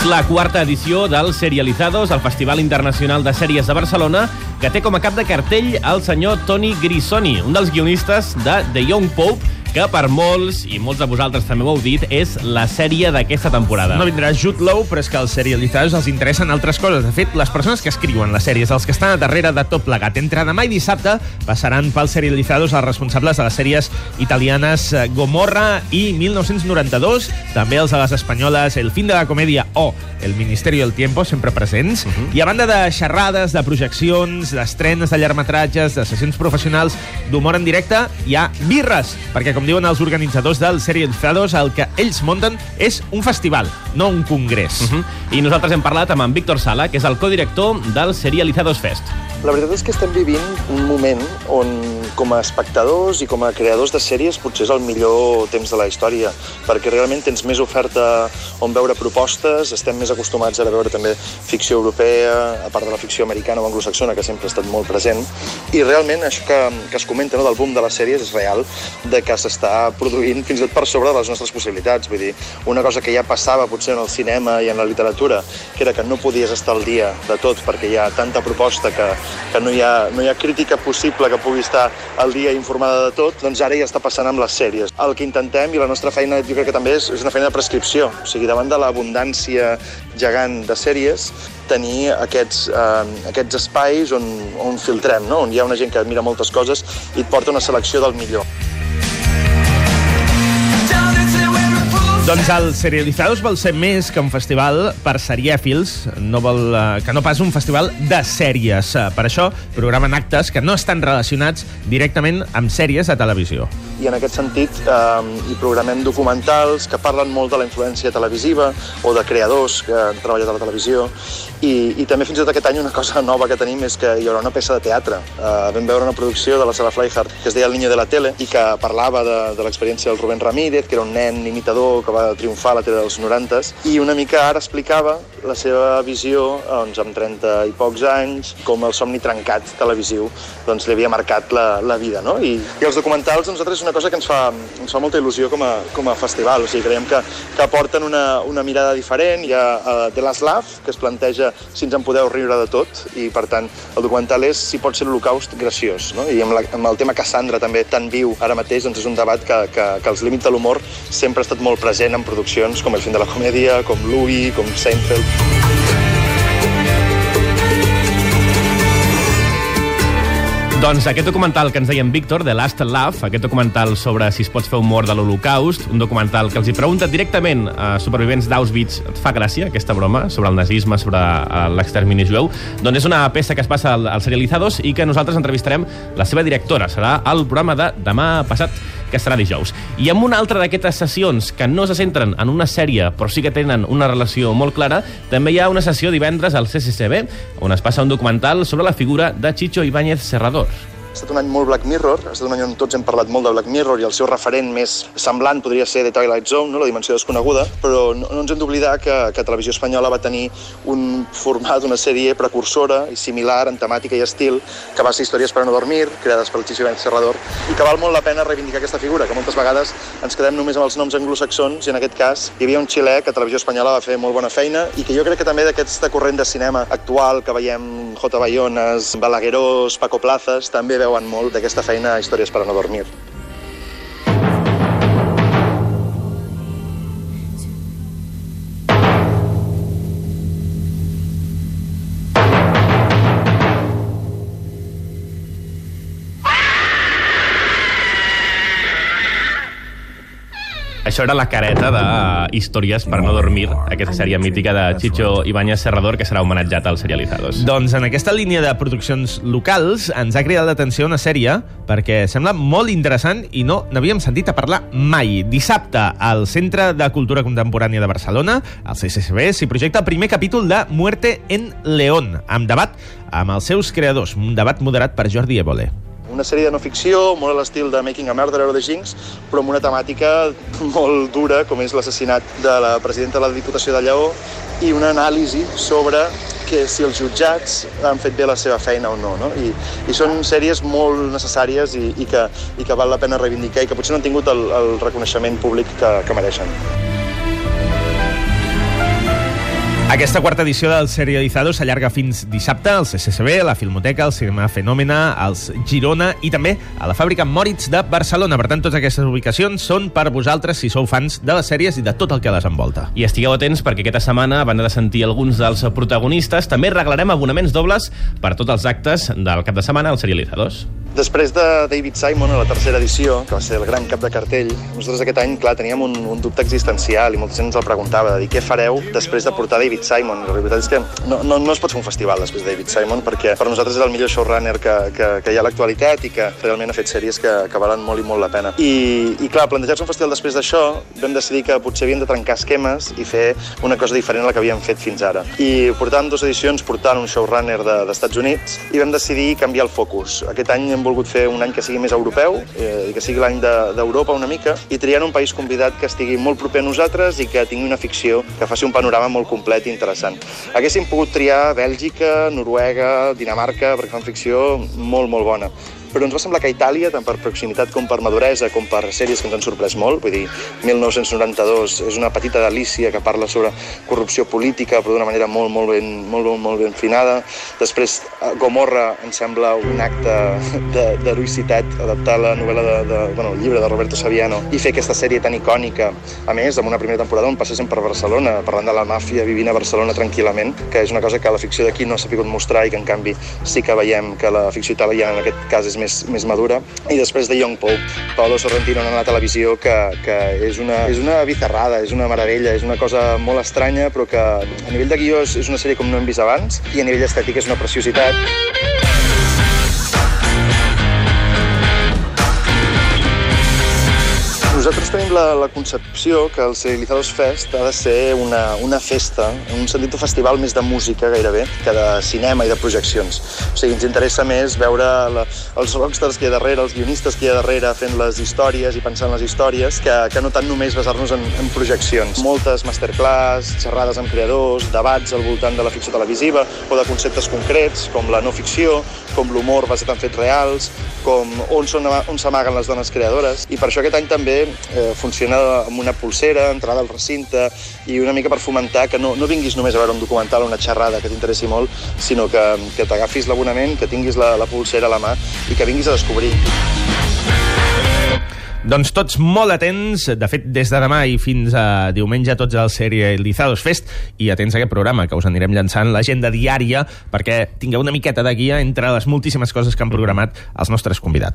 És la quarta edició del Serializados, el Festival Internacional de Sèries de Barcelona, que té com a cap de cartell el senyor Toni Grisoni, un dels guionistes de The Young Pope, que per molts, i molts de vosaltres també ho heu dit, és la sèrie d'aquesta temporada. No vindrà Jude Law, però és que als serialitzadors els interessen altres coses. De fet, les persones que escriuen les sèries, els que estan a darrere de tot plegat, entre demà i dissabte passaran pels serialitzadors els responsables de les sèries italianes eh, Gomorra i 1992, també els de les espanyoles El fin de la comèdia o El Ministerio del Tiempo, sempre presents. Uh -huh. I a banda de xerrades, de projeccions, d'estrenes de llargmetratges, de sessions professionals, d'humor en directe, hi ha birres, perquè com diuen els organitzadors del Serializados, el que ells munten és un festival, no un congrés. Uh -huh. I nosaltres hem parlat amb en Víctor Sala, que és el codirector del Serializados Fest. La veritat és que estem vivint un moment on, com a espectadors i com a creadors de sèries, potser és el millor temps de la història, perquè realment tens més oferta on veure propostes, estem més acostumats a veure també ficció europea, a part de la ficció americana o anglosaxona, que sempre ha estat molt present, i realment això que, que es comenta no, del boom de les sèries és real, de que s'està produint fins i tot per sobre de les nostres possibilitats. Vull dir, una cosa que ja passava potser en el cinema i en la literatura, que era que no podies estar al dia de tot perquè hi ha tanta proposta que, que no hi, ha, no hi ha crítica possible que pugui estar al dia informada de tot, doncs ara ja està passant amb les sèries. El que intentem, i la nostra feina jo crec que també és, és una feina de prescripció, o sigui, davant de l'abundància gegant de sèries, tenir aquests, eh, aquests espais on, on filtrem, no? on hi ha una gent que mira moltes coses i et porta una selecció del millor. Doncs el Serializados vol ser més que un festival per serièfils, no vol, eh, que no pas un festival de sèries. Eh, Per això programen actes que no estan relacionats directament amb sèries de televisió. I en aquest sentit eh, hi programem documentals que parlen molt de la influència televisiva o de creadors que han treballat a la televisió i, i també fins i tot aquest any una cosa nova que tenim és que hi haurà una peça de teatre. Eh, vam veure una producció de la Sala Flyhard que es deia El niño de la tele i que parlava de, de l'experiència del Rubén Ramírez, que era un nen imitador que va triomfar a la tele dels 90s i una mica ara explicava la seva visió doncs, amb 30 i pocs anys, com el somni trencat televisiu doncs, li havia marcat la, la vida. No? I, I els documentals nosaltres és una cosa que ens fa, ens fa molta il·lusió com a, com a festival. O sigui, creiem que, que aporten una, una mirada diferent. Hi ha uh, The Last Laugh, que es planteja si ens en podeu riure de tot, i per tant el documental és si pot ser l'Holocaust graciós. No? I amb, la, amb el tema Cassandra també tan viu ara mateix, doncs és un debat que, que, que els límits de l'humor sempre ha estat molt present en produccions com El fin de la comèdia, com Louis, com Seinfeld. Doncs aquest documental que ens deia en Víctor, The Last Laugh, aquest documental sobre si es pots fer humor de l'Holocaust, un documental que els hi pregunta directament a supervivents d'Auschwitz, et fa gràcia aquesta broma sobre el nazisme, sobre eh, l'extermini jueu, doncs és una peça que es passa al, al Serializados i que nosaltres entrevistarem la seva directora. Serà al programa de demà passat, que serà dijous. I amb una altra d'aquestes sessions que no se centren en una sèrie, però sí que tenen una relació molt clara, també hi ha una sessió divendres al CCCB, on es passa un documental sobre la figura de Chicho Ibáñez Serrador. Ha estat un any molt Black Mirror, ha estat un any on tots hem parlat molt de Black Mirror i el seu referent més semblant podria ser The Twilight Zone, no? la dimensió desconeguda, però no, no ens hem d'oblidar que, que Televisió Espanyola va tenir un format, una sèrie precursora i similar en temàtica i estil, que va ser Històries per a no dormir, creades per Chicho Ibáñez Serrador, i que val molt la pena reivindicar aquesta figura, que moltes vegades ens quedem només amb els noms anglosaxons, i en aquest cas hi havia un xilè que Televisió Espanyola va fer molt bona feina i que jo crec que també d'aquesta corrent de cinema actual que veiem J. Bayones, Balaguerós, Paco Plazas, també veuen molt d'aquesta feina a Històries per a no dormir. Això era la careta de Històries per no dormir, aquesta sèrie mítica de Chicho Ibáñez Serrador, que serà homenatjat als serializados. Doncs en aquesta línia de produccions locals ens ha cridat l'atenció una sèrie perquè sembla molt interessant i no n'havíem sentit a parlar mai. Dissabte, al Centre de Cultura Contemporània de Barcelona, al CCCB, s'hi projecta el primer capítol de Muerte en León, amb debat amb els seus creadors, un debat moderat per Jordi Évole. Una sèrie de no ficció, molt a l'estil de Making a Murderer o The Jinx, però amb una temàtica molt dura, com és l'assassinat de la presidenta de la Diputació de Lleó, i una anàlisi sobre que si els jutjats han fet bé la seva feina o no. no? I, i són sèries molt necessàries i, i, que, i que val la pena reivindicar i que potser no han tingut el, el reconeixement públic que, que mereixen. Aquesta quarta edició del Serializado s'allarga fins dissabte al CCCB, a la Filmoteca, al Cinema Fenòmena, als Girona i també a la fàbrica Moritz de Barcelona. Per tant, totes aquestes ubicacions són per vosaltres si sou fans de les sèries i de tot el que les envolta. I estigueu atents perquè aquesta setmana, banda de sentir alguns dels protagonistes, també regalarem abonaments dobles per tots els actes del cap de setmana als Serializados. Després de David Simon, a la tercera edició, que va ser el gran cap de cartell, nosaltres aquest any, clar, teníem un, un dubte existencial i molta gent ens el preguntava, de dir què fareu després de portar David Simon. La veritat és que no, no, no es pot fer un festival després de David Simon perquè per nosaltres és el millor showrunner que, que, que hi ha a l'actualitat i que realment ha fet sèries que, que valen molt i molt la pena. I, i clar, plantejar-se un festival després d'això, vam decidir que potser havíem de trencar esquemes i fer una cosa diferent a la que havíem fet fins ara. I portàvem dues edicions portant un showrunner de, dels Estats Units i vam decidir canviar el focus. Aquest any hem volgut fer un any que sigui més europeu eh, que sigui l'any d'Europa de, una mica i triant un país convidat que estigui molt proper a nosaltres i que tingui una ficció que faci un panorama molt complet i interessant. Haguéssim pogut triar Bèlgica, Noruega, Dinamarca, perquè fan ficció molt, molt bona però ens va semblar que a Itàlia, tant per proximitat com per maduresa, com per sèries que ens han sorprès molt, vull dir, 1992 és una petita delícia que parla sobre corrupció política, però d'una manera molt, molt ben, molt, molt, molt ben finada. Després, Gomorra em sembla un acte d'heroïcitat, adaptar la novel·la de, de, bueno, el llibre de Roberto Saviano i fer aquesta sèrie tan icònica, a més, amb una primera temporada on passéssim per Barcelona, parlant de la màfia vivint a Barcelona tranquil·lament, que és una cosa que la ficció d'aquí no s'ha pogut mostrar i que, en canvi, sí que veiem que la ficció italiana, en aquest cas, és més, més madura. I després de Young Pope, Paolo Sorrentino en la televisió, que, que és, una, és una bizarrada, és una meravella, és una cosa molt estranya, però que a nivell de guió és, és una sèrie com no hem vist abans, i a nivell estètic és una preciositat. La, la concepció que el Civilizados Fest ha de ser una, una festa, en un sentit un festival més de música gairebé, que de cinema i de projeccions. O sigui, ens interessa més veure la, els rockstars que hi ha darrere, els guionistes que hi ha darrere fent les històries i pensant les històries, que, que no tant només basar-nos en, en projeccions. Moltes masterclass, xerrades amb creadors, debats al voltant de la ficció televisiva o de conceptes concrets, com la no ficció, com l'humor basat en fets reals, com on, són, on s'amaguen les dones creadores. I per això aquest any també eh, funciona amb una pulsera, entrada al recinte i una mica per fomentar que no, no vinguis només a veure un documental o una xerrada que t'interessi molt, sinó que, que t'agafis l'abonament, que tinguis la, la pulsera a la mà i que vinguis a descobrir. Doncs tots molt atents, de fet, des de demà i fins a diumenge, tots al sèrie Lizados Fest, i atents a aquest programa, que us anirem llançant l'agenda diària, perquè tingueu una miqueta de guia entre les moltíssimes coses que han programat els nostres convidats.